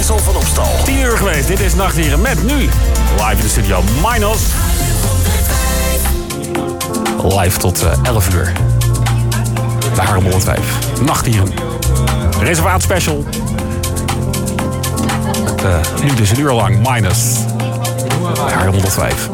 Wessel van Opstal. 10 uur geweest. Dit is Nachtdieren met nu live in de studio Minos. Live tot uh, 11 uur. De Haarlem 105. Nachtdieren. Reservaat special. Uh, nu dus een uur lang Minus. Haarlem 105.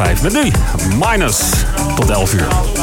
Op Haarlem 105. Met nu Minus tot 11 uur.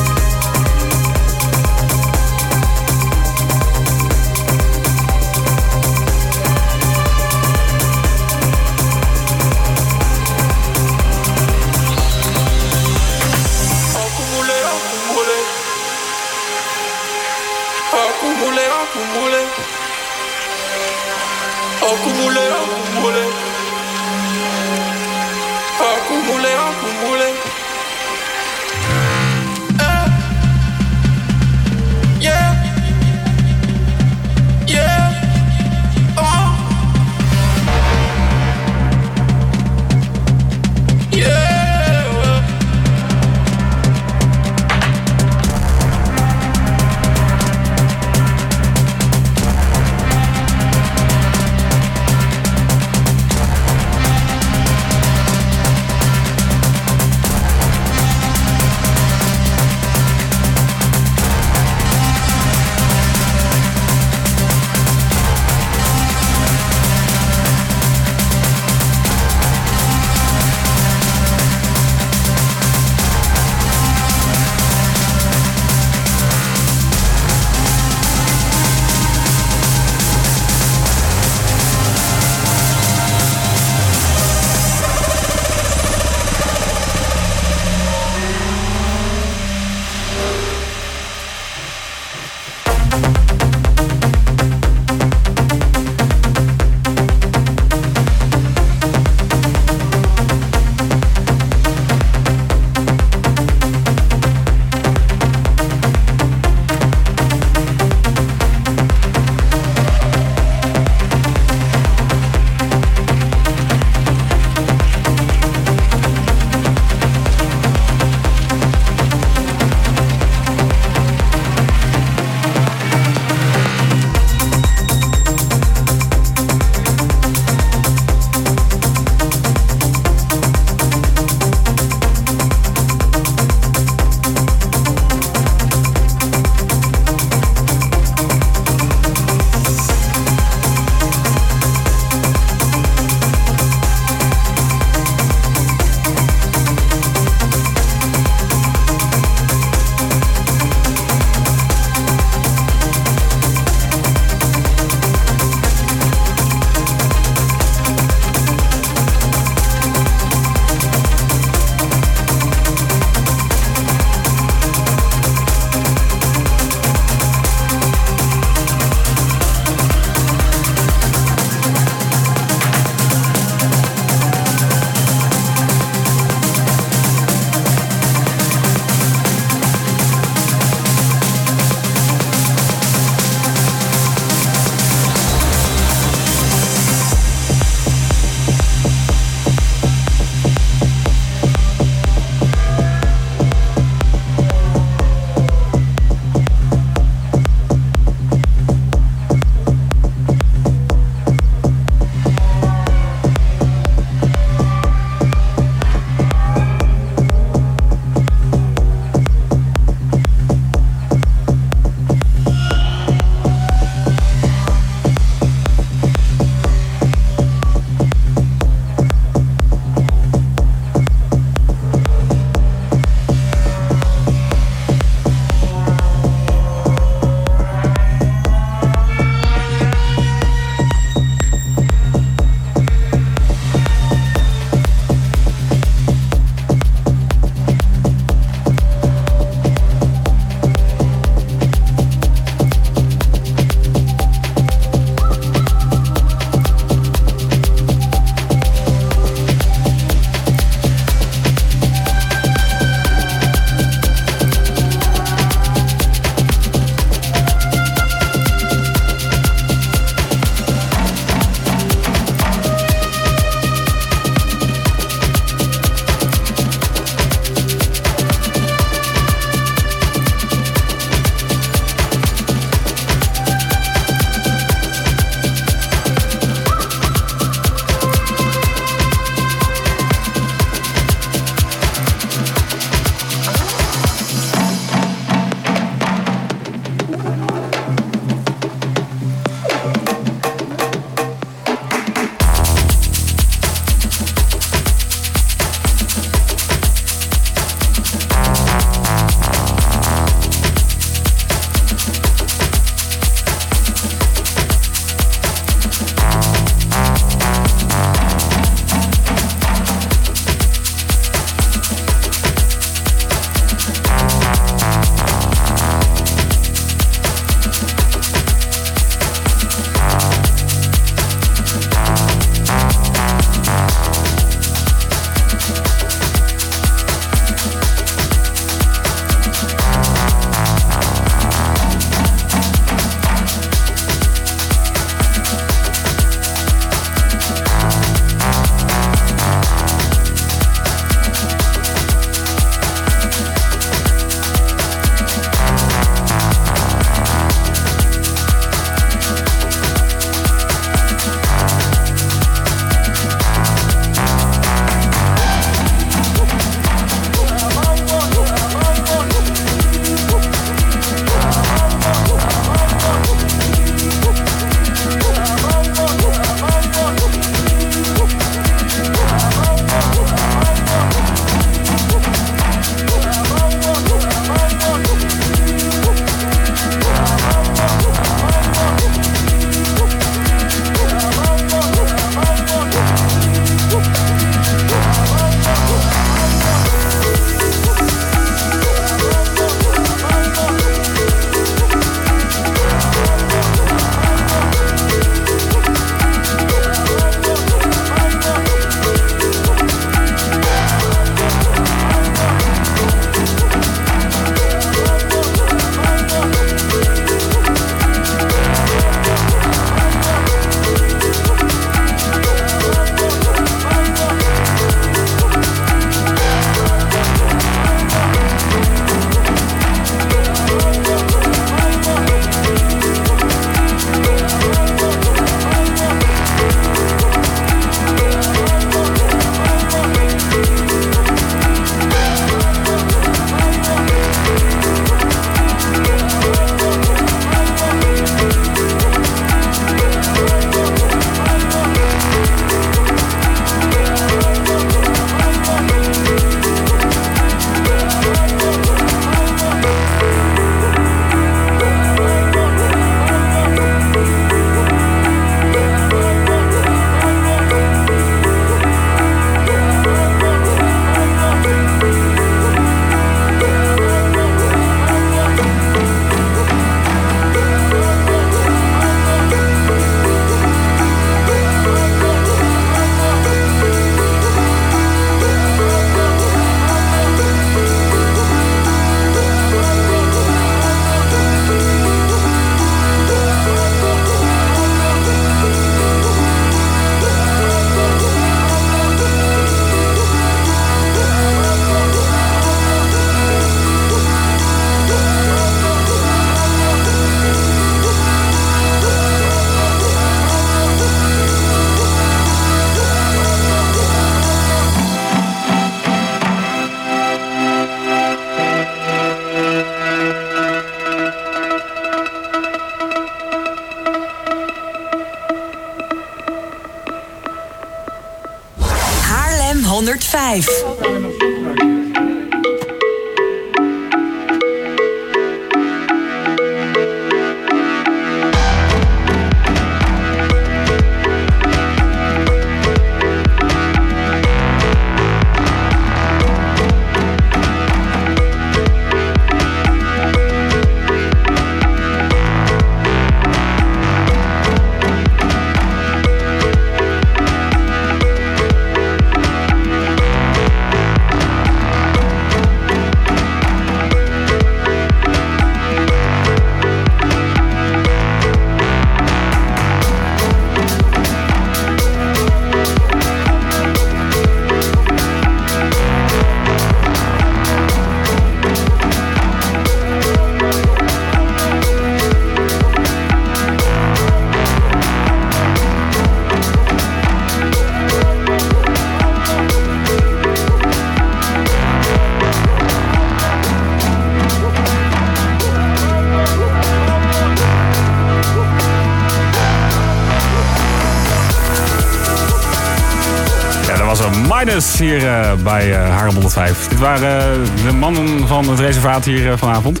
Hier uh, bij uh, Haarlem 105. Dit waren uh, de mannen van het reservaat hier vanavond.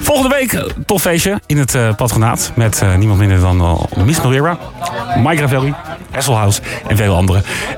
Volgende week tof feestje in het patronaat. Met niemand minder dan Miss Noguera, Mike Ravelli, Hasselhouse en vele anderen.